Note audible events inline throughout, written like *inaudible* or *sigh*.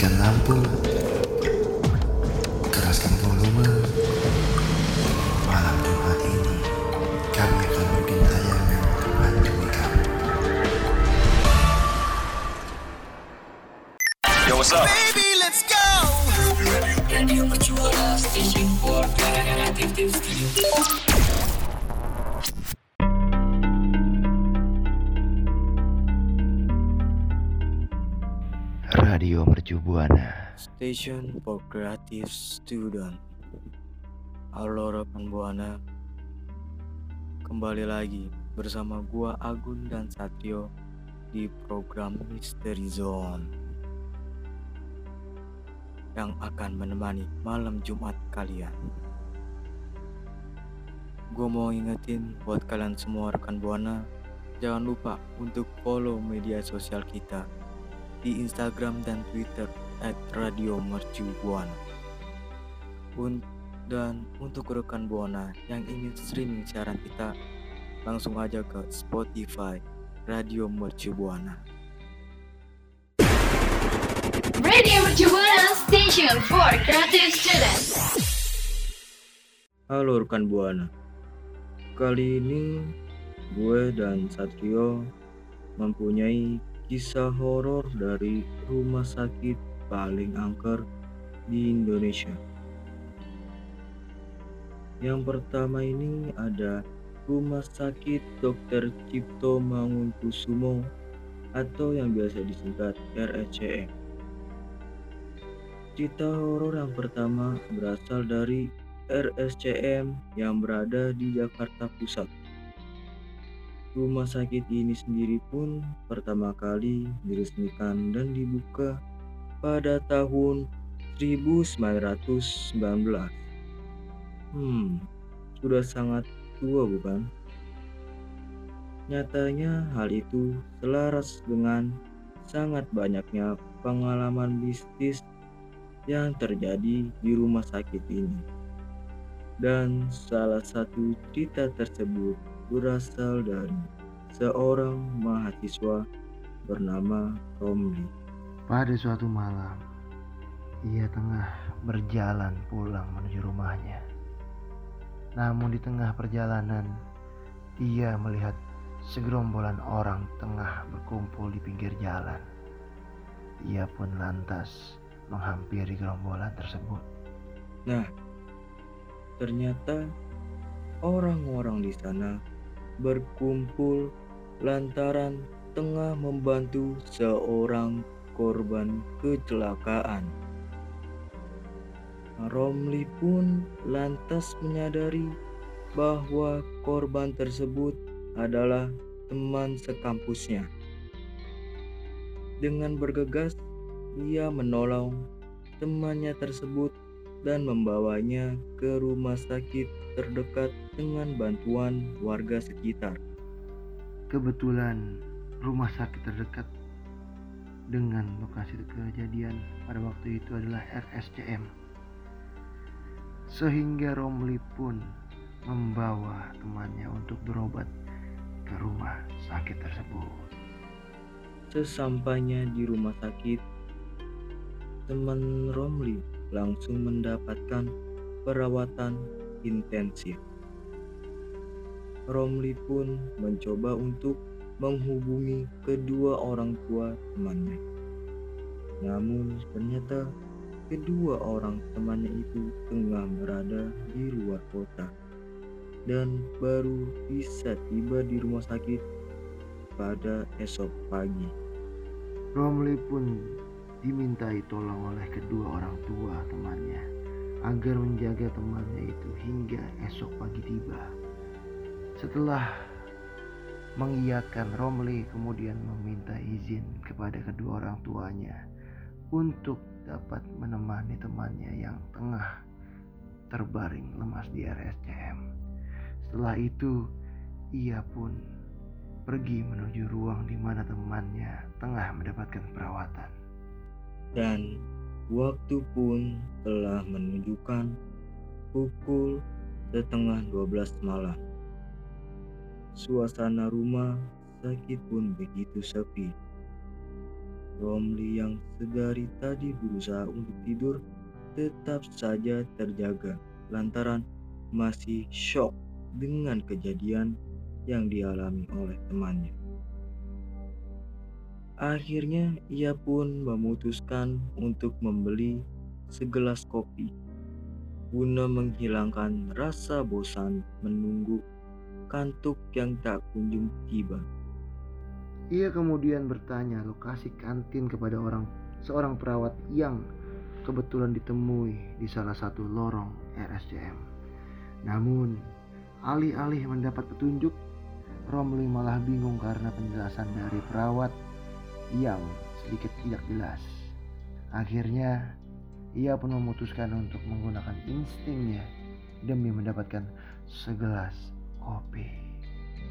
dan. Station for Creative Student. Halo rekan Buana. Kembali lagi bersama gua Agun dan Satrio di program Mystery Zone yang akan menemani malam Jumat kalian. Gue mau ingetin buat kalian semua rekan Buana, jangan lupa untuk follow media sosial kita di Instagram dan Twitter at Radio Mercu Buana. Un- dan untuk rekan Buana yang ingin streaming siaran kita, langsung aja ke Spotify Radio Mercu Buana. Radio Mercubuana Station for Creative Students. Halo rekan Buana. Kali ini gue dan Satrio mempunyai kisah horor dari rumah sakit paling angker di Indonesia. Yang pertama ini ada Rumah Sakit Dr. Cipto Mangunkusumo atau yang biasa disingkat RSCM. Cerita horor yang pertama berasal dari RSCM yang berada di Jakarta Pusat. Rumah sakit ini sendiri pun pertama kali diresmikan dan dibuka pada tahun 1919. Hmm, sudah sangat tua bukan? Nyatanya hal itu selaras dengan sangat banyaknya pengalaman mistis yang terjadi di rumah sakit ini. Dan salah satu cerita tersebut berasal dari seorang mahasiswa bernama Romli. Pada suatu malam, ia tengah berjalan pulang menuju rumahnya. Namun di tengah perjalanan, ia melihat segerombolan orang tengah berkumpul di pinggir jalan. Ia pun lantas menghampiri gerombolan tersebut. Nah, ternyata orang-orang di sana berkumpul lantaran tengah membantu seorang korban kecelakaan. Romli pun lantas menyadari bahwa korban tersebut adalah teman sekampusnya. Dengan bergegas, ia menolong temannya tersebut dan membawanya ke rumah sakit terdekat dengan bantuan warga sekitar. Kebetulan rumah sakit terdekat dengan lokasi kejadian pada waktu itu adalah RSCM. Sehingga Romli pun membawa temannya untuk berobat ke rumah sakit tersebut. Sesampainya di rumah sakit, teman Romli langsung mendapatkan perawatan intensif. Romli pun mencoba untuk menghubungi kedua orang tua temannya. Namun ternyata kedua orang temannya itu tengah berada di luar kota dan baru bisa tiba di rumah sakit pada esok pagi. Romli pun dimintai tolong oleh kedua orang tua temannya agar menjaga temannya itu hingga esok pagi tiba. Setelah mengiyakan Romli kemudian meminta izin kepada kedua orang tuanya untuk dapat menemani temannya yang tengah terbaring lemas di RSCM. Setelah itu ia pun pergi menuju ruang di mana temannya tengah mendapatkan perawatan. Dan waktu pun telah menunjukkan pukul setengah 12 malam. Suasana rumah sakit pun begitu sepi. Romli yang sedari tadi berusaha untuk tidur tetap saja terjaga lantaran masih shock dengan kejadian yang dialami oleh temannya. Akhirnya ia pun memutuskan untuk membeli segelas kopi guna menghilangkan rasa bosan menunggu kantuk yang tak kunjung tiba. Ia kemudian bertanya lokasi kantin kepada orang seorang perawat yang kebetulan ditemui di salah satu lorong RSCM. Namun, alih-alih mendapat petunjuk, Romli malah bingung karena penjelasan dari perawat yang sedikit tidak jelas. Akhirnya, ia pun memutuskan untuk menggunakan instingnya demi mendapatkan segelas kopi.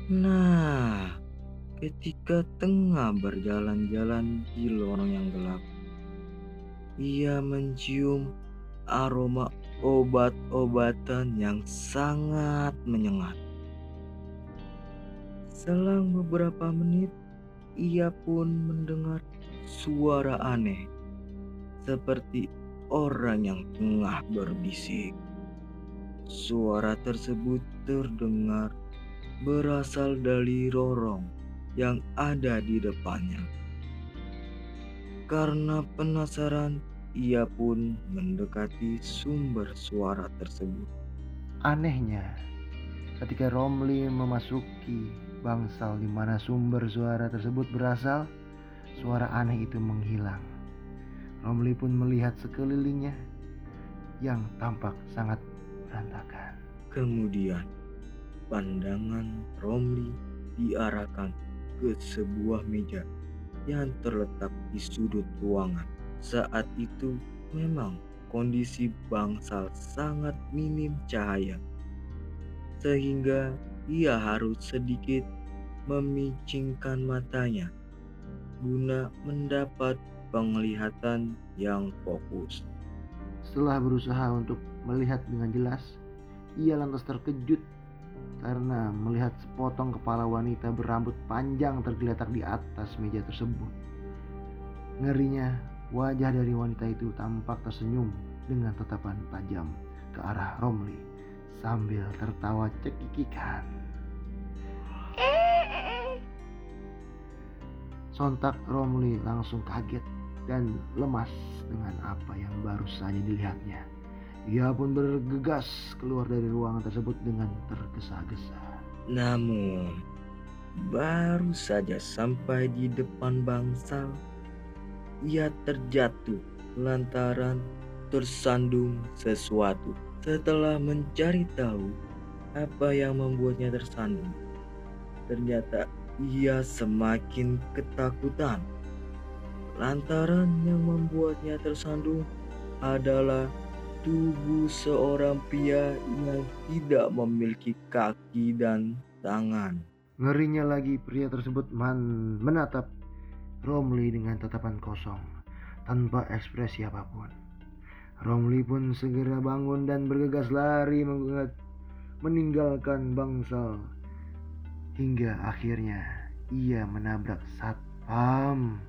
Nah, ketika tengah berjalan-jalan di lorong yang gelap, ia mencium aroma obat-obatan yang sangat menyengat. Selang beberapa menit, ia pun mendengar suara aneh, seperti orang yang tengah berbisik. Suara tersebut terdengar berasal dari lorong yang ada di depannya. Karena penasaran, ia pun mendekati sumber suara tersebut. Anehnya, ketika Romli memasuki bangsal di mana sumber suara tersebut berasal, suara aneh itu menghilang. Romli pun melihat sekelilingnya yang tampak sangat berantakan. Kemudian, pandangan Romli diarahkan ke sebuah meja yang terletak di sudut ruangan. Saat itu memang kondisi bangsal sangat minim cahaya, sehingga ia harus sedikit memicingkan matanya guna mendapat penglihatan yang fokus. Setelah berusaha untuk melihat dengan jelas, ia lantas terkejut karena melihat sepotong kepala wanita berambut panjang tergeletak di atas meja tersebut. Ngerinya, wajah dari wanita itu tampak tersenyum dengan tatapan tajam ke arah Romli sambil tertawa cekikikan. Sontak Romli langsung kaget dan lemas dengan apa yang baru saja dilihatnya. Ia pun bergegas keluar dari ruangan tersebut dengan tergesa-gesa. Namun, baru saja sampai di depan bangsal, ia terjatuh lantaran tersandung sesuatu. Setelah mencari tahu apa yang membuatnya tersandung, ternyata ia semakin ketakutan. Lantaran yang membuatnya tersandung adalah tubuh seorang pria yang tidak memiliki kaki dan tangan. Ngerinya lagi pria tersebut man menatap Romli dengan tatapan kosong tanpa ekspresi apa pun. Romli pun segera bangun dan bergegas lari mengingat meninggalkan bangsal hingga akhirnya ia menabrak satpam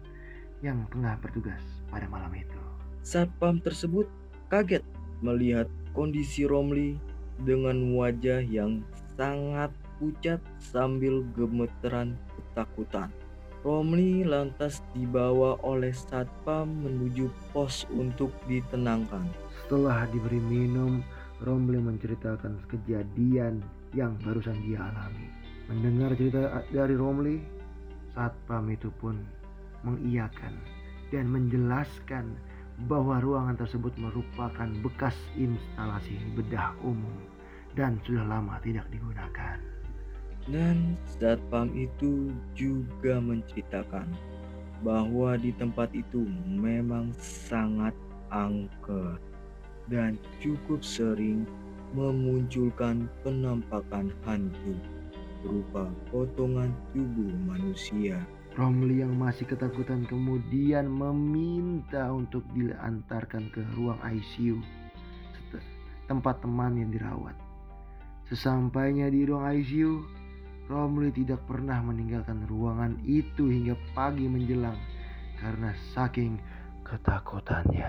yang tengah bertugas pada malam itu. Satpam tersebut kaget melihat kondisi Romli dengan wajah yang sangat pucat sambil gemeteran ketakutan. Romli lantas dibawa oleh satpam menuju pos untuk ditenangkan. Setelah diberi minum, Romli menceritakan kejadian yang barusan dia alami. Mendengar cerita dari Romli, satpam itu pun mengiyakan dan menjelaskan bahwa ruangan tersebut merupakan bekas instalasi bedah umum dan sudah lama tidak digunakan. Dan satpam itu juga menceritakan bahwa di tempat itu memang sangat angker dan cukup sering memunculkan penampakan hantu berupa potongan tubuh manusia. Romli yang masih ketakutan kemudian meminta untuk diantarkan ke ruang ICU tempat teman yang dirawat. Sesampainya di ruang ICU, Romli tidak pernah meninggalkan ruangan itu hingga pagi menjelang karena saking ketakutannya.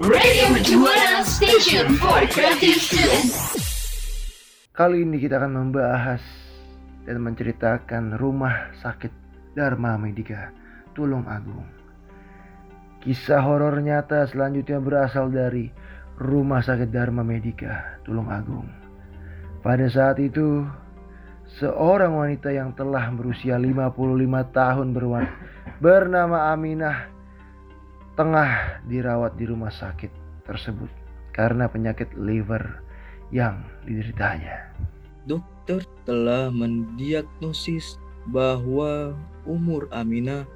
Radio Mercubuana Station for Creative Students. Kali ini kita akan membahas dan menceritakan rumah sakit Dharma Medika Tulung Agung. Kisah horor nyata selanjutnya berasal dari Rumah Sakit Dharma Medika Tulung Agung. Pada saat itu, seorang wanita yang telah berusia 55 tahun berwan bernama Aminah tengah dirawat di rumah sakit tersebut karena penyakit liver yang dideritanya. Dokter telah mendiagnosis bahwa umur Aminah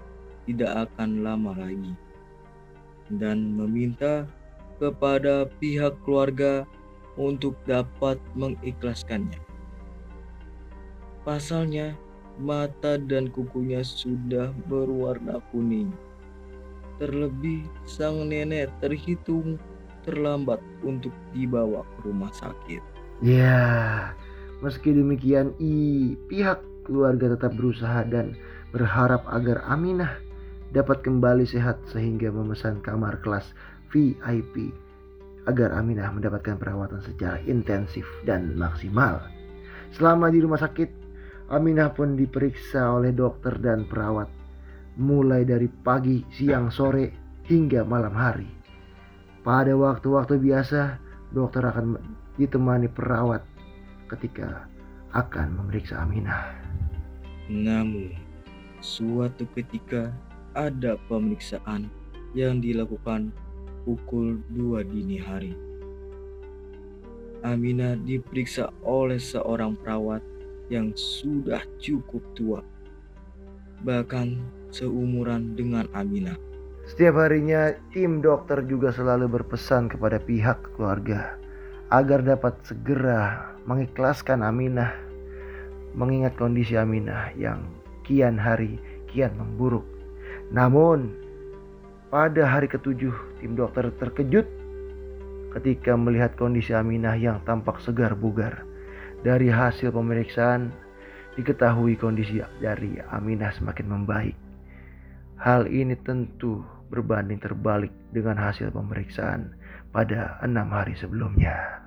tidak akan lama lagi dan meminta kepada pihak keluarga untuk dapat mengikhlaskannya. Pasalnya, mata dan kukunya sudah berwarna kuning. Terlebih, sang nenek terhitung terlambat untuk dibawa ke rumah sakit. Ya, meski demikian i pihak keluarga tetap berusaha dan berharap agar Aminah dapat kembali sehat sehingga memesan kamar kelas VIP agar Aminah mendapatkan perawatan secara intensif dan maksimal. Selama di rumah sakit, Aminah pun diperiksa oleh dokter dan perawat mulai dari pagi, siang, sore hingga malam hari. Pada waktu-waktu biasa, dokter akan ditemani perawat ketika akan memeriksa Aminah. Namun, suatu ketika ada pemeriksaan yang dilakukan pukul 2 dini hari. Aminah diperiksa oleh seorang perawat yang sudah cukup tua, bahkan seumuran dengan Aminah. Setiap harinya, tim dokter juga selalu berpesan kepada pihak keluarga agar dapat segera mengikhlaskan Aminah, mengingat kondisi Aminah yang kian hari kian memburuk. Namun, pada hari ketujuh, tim dokter terkejut ketika melihat kondisi Aminah yang tampak segar bugar. Dari hasil pemeriksaan, diketahui kondisi dari Aminah semakin membaik. Hal ini tentu berbanding terbalik dengan hasil pemeriksaan pada enam hari sebelumnya.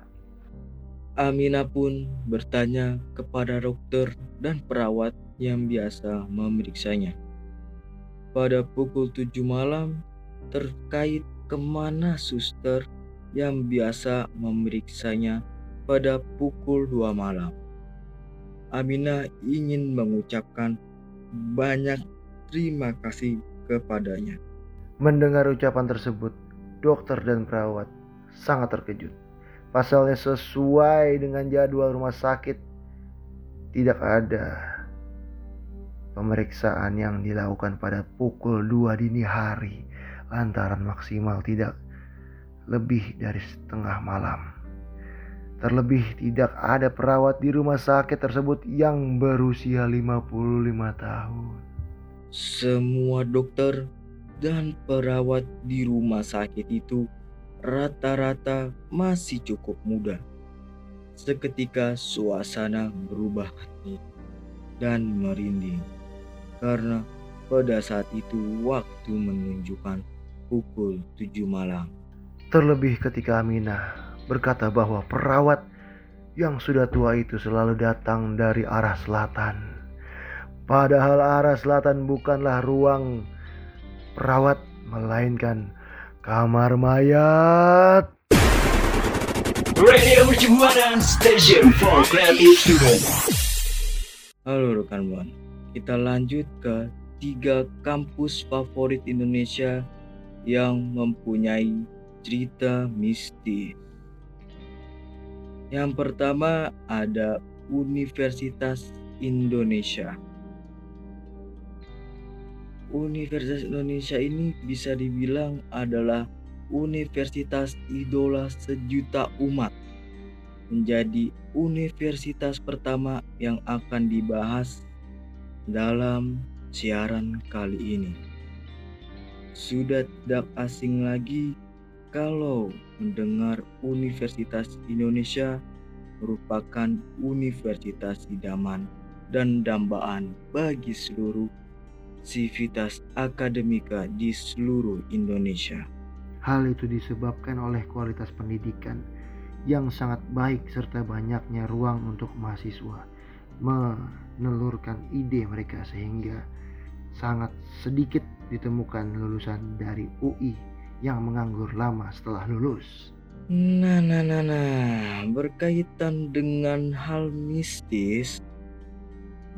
Aminah pun bertanya kepada dokter dan perawat yang biasa memeriksanya. Pada pukul 7 malam terkait ke mana suster yang biasa memeriksanya pada pukul 2 malam. Aminah ingin mengucapkan banyak terima kasih kepadanya. Mendengar ucapan tersebut, dokter dan perawat sangat terkejut. Pasalnya sesuai dengan jadwal rumah sakit, tidak ada pemeriksaan yang dilakukan pada pukul 2 dini hari lantaran maksimal tidak lebih dari setengah malam. Terlebih tidak ada perawat di rumah sakit tersebut yang berusia 55 tahun. Semua dokter dan perawat di rumah sakit itu rata-rata masih cukup muda. Seketika suasana berubah hening dan merinding karena pada saat itu waktu menunjukkan pukul 7 malam. Terlebih ketika Aminah berkata bahwa perawat yang sudah tua itu selalu datang dari arah selatan. Padahal arah selatan bukanlah ruang perawat, melainkan kamar mayat. Radio Mercubuana Station for Creative Students. Halo rekan buan, kita lanjut ke tiga kampus favorit Indonesia yang mempunyai cerita mistis. Yang pertama ada Universitas Indonesia. Universitas Indonesia ini bisa dibilang adalah universitas idola sejuta umat. Menjadi universitas pertama yang akan dibahas dalam siaran kali ini. Sudah tidak asing lagi kalau mendengar Universitas Indonesia merupakan universitas idaman dan dambaan bagi seluruh sivitas akademika di seluruh Indonesia. Hal itu disebabkan oleh kualitas pendidikan yang sangat baik serta banyaknya ruang untuk mahasiswa menelurkan ide mereka sehingga sangat sedikit ditemukan lulusan dari UI yang menganggur lama setelah lulus. Nah, nah, nah, nah, berkaitan dengan hal mistis,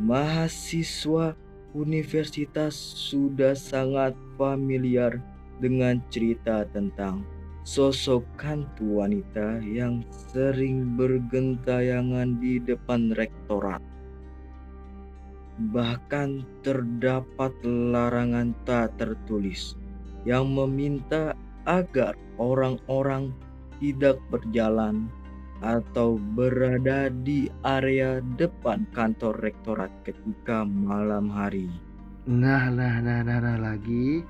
mahasiswa universitas sudah sangat familiar dengan cerita tentang sosok hantu wanita yang sering bergentayangan di depan rektorat. Bahkan terdapat larangan tak tertulis yang meminta agar orang-orang tidak berjalan atau berada di area depan kantor rektorat ketika malam hari. Nah, nah, nah, nah, nah lagi.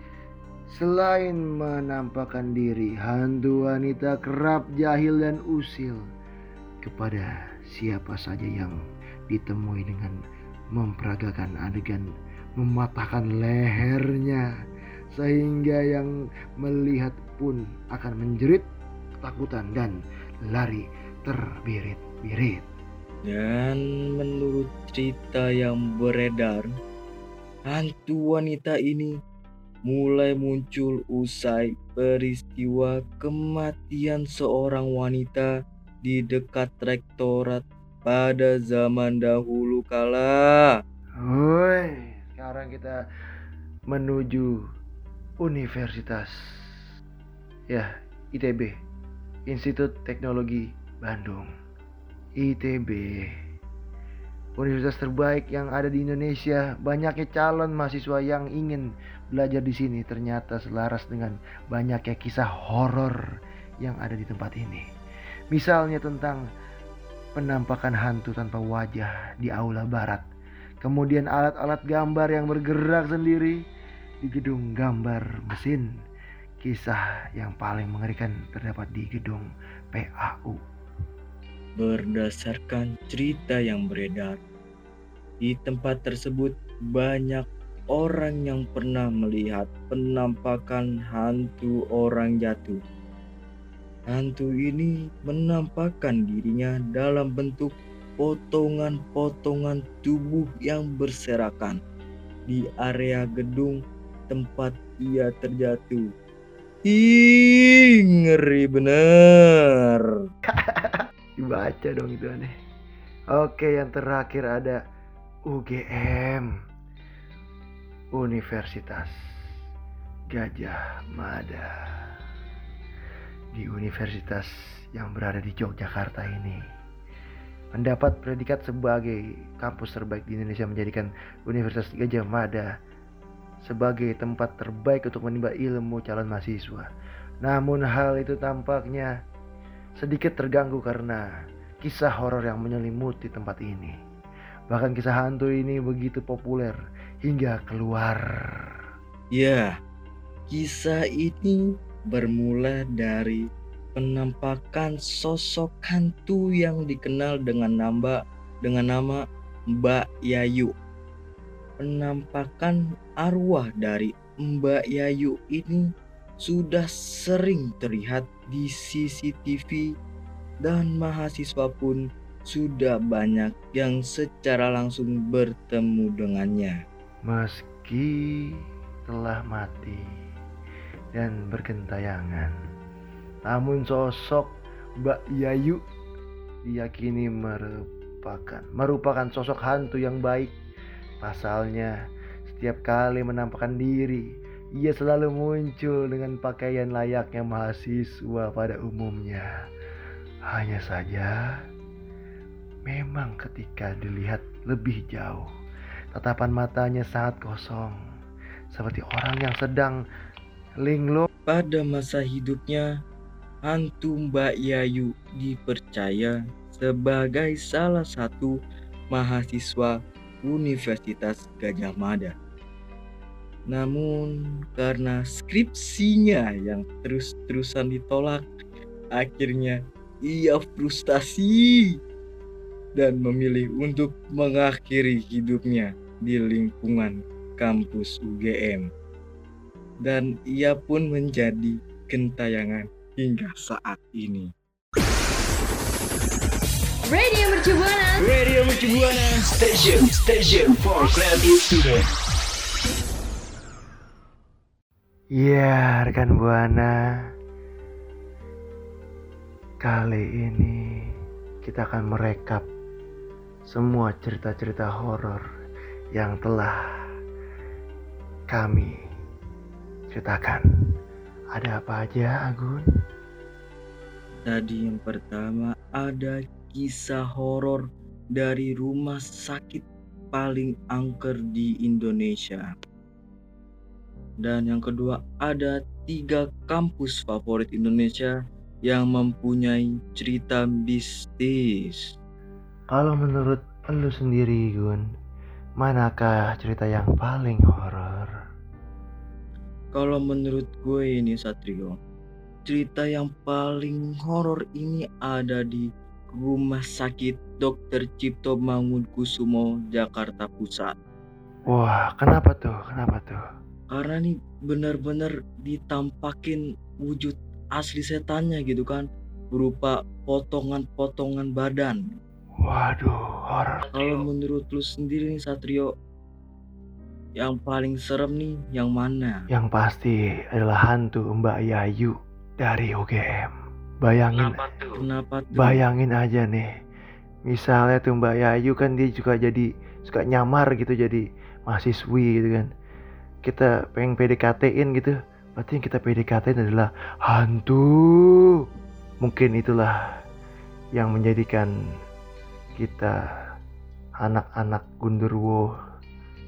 Selain menampakkan diri, hantu wanita kerap jahil dan usil kepada siapa saja yang ditemui dengan memperagakan adegan mematahkan lehernya sehingga yang melihat pun akan menjerit ketakutan dan lari terbirit-birit. Dan menurut cerita yang beredar, hantu wanita ini mulai muncul usai peristiwa kematian seorang wanita di dekat rektorat pada zaman dahulu kala. Woi, sekarang kita menuju Universitas ya ITB, Institut Teknologi Bandung. ITB Universitas terbaik yang ada di Indonesia. Banyaknya calon mahasiswa yang ingin belajar di sini ternyata selaras dengan banyaknya kisah horor yang ada di tempat ini. Misalnya tentang penampakan hantu tanpa wajah di aula barat. Kemudian alat-alat gambar yang bergerak sendiri di gedung gambar mesin. Kisah yang paling mengerikan terdapat di gedung PAU. Berdasarkan cerita yang beredar, di tempat tersebut banyak orang yang pernah melihat penampakan hantu orang jatuh. Hantu ini menampakkan dirinya dalam bentuk potongan-potongan tubuh yang berserakan di area gedung tempat ia terjatuh. Ih, ngeri bener. *laughs* Dibaca dong itu aneh. Oke, yang terakhir ada UGM. Universitas Gajah Mada. Di universitas yang berada di Yogyakarta ini mendapat predikat sebagai kampus terbaik di Indonesia menjadikan Universitas Gajah Mada sebagai tempat terbaik untuk menimba ilmu calon mahasiswa. Namun hal itu tampaknya sedikit terganggu karena kisah horor yang menyelimuti tempat ini. Bahkan kisah hantu ini begitu populer hingga keluar. Ya, kisah ini bermula dari penampakan sosok hantu yang dikenal dengan nama dengan nama Mbak Yayu. Penampakan arwah dari Mbak Yayu ini sudah sering terlihat di CCTV dan mahasiswa pun sudah banyak yang secara langsung bertemu dengannya. Meski telah mati dan bergentayangan, namun sosok Mbak Yayu diyakini merupakan merupakan sosok hantu yang baik. Pasalnya, setiap kali menampakkan diri, ia selalu muncul dengan pakaian layaknya mahasiswa pada umumnya. Hanya saja, memang ketika dilihat lebih jauh, tatapan matanya sangat kosong, seperti orang yang sedang linglung. Pada masa hidupnya, hantu Mbak Yayu dipercaya sebagai salah satu mahasiswa Universitas Gajah Mada. Namun karena skripsinya yang terus-terusan ditolak, akhirnya ia frustasi dan memilih untuk mengakhiri hidupnya di lingkungan kampus UGM. Dan ia pun menjadi gentayangan hingga saat ini. Radio Mercu Buana. Radio Mercu Buana Station Station for Creative Student Ya, rekan Buana. Kali ini kita akan merekap semua cerita-cerita horor yang telah kami ceritakan. Ada apa aja, Agun? Tadi yang pertama ada kisah horor dari rumah sakit paling angker di Indonesia. Dan yang kedua ada tiga kampus favorit Indonesia yang mempunyai cerita mistis. Kalau menurut lu sendiri, Gun, manakah cerita yang paling horor? Kalau menurut gue ini Satrio, cerita yang paling horor ini ada di Rumah Sakit Dr. Cipto Mangunkusumo, Jakarta Pusat. Wah, kenapa tuh? Kenapa tuh? Karena nih benar-benar ditampakin wujud asli setannya gitu kan, berupa potongan-potongan badan. Waduh, horor. Kalau menurut lu sendiri nih Satrio, yang paling serem nih yang mana? Yang pasti adalah hantu Mbak Yayu dari UGM. Bayangin, Kenapa tuh? bayangin aja nih. Misalnya tuh Mbak Yayu kan dia juga jadi suka nyamar gitu jadi mahasiswi gitu kan. Kita pengen PDKT-in gitu. Berarti yang kita PDKT-in adalah hantu. Mungkin itulah yang menjadikan kita anak-anak gundurwo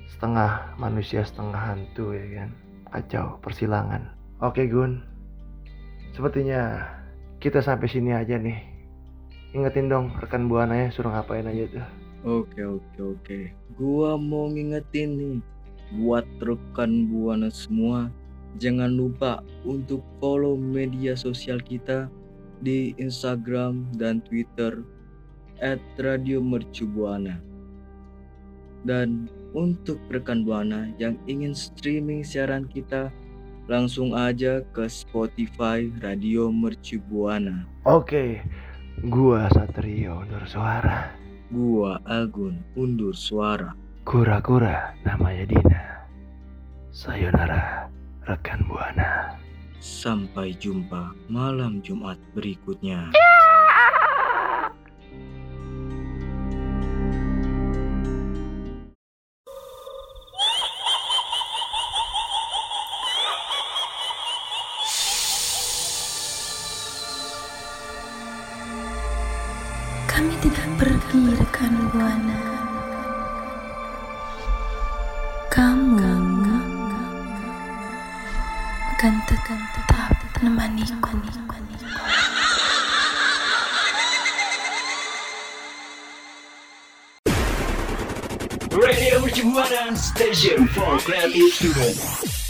setengah manusia setengah hantu ya kan kacau persilangan oke Gun sepertinya kita sampai sini aja nih ingetin dong rekan buana ya suruh ngapain aja tuh Oke oke oke. Gua mau ngingetin nih buat rekan buana semua jangan lupa untuk follow media sosial kita di Instagram dan Twitter @radiomercubuana. Dan untuk rekan buana yang ingin streaming siaran kita langsung aja ke Spotify Radio Mercu Buana. oke gua Satrio Nur Suara Gua Agun undur suara. Kura-kura namanya Dina. Sayonara rekan buana. Sampai jumpa malam Jumat berikutnya. Radio Mercu Buana Station for Creative Student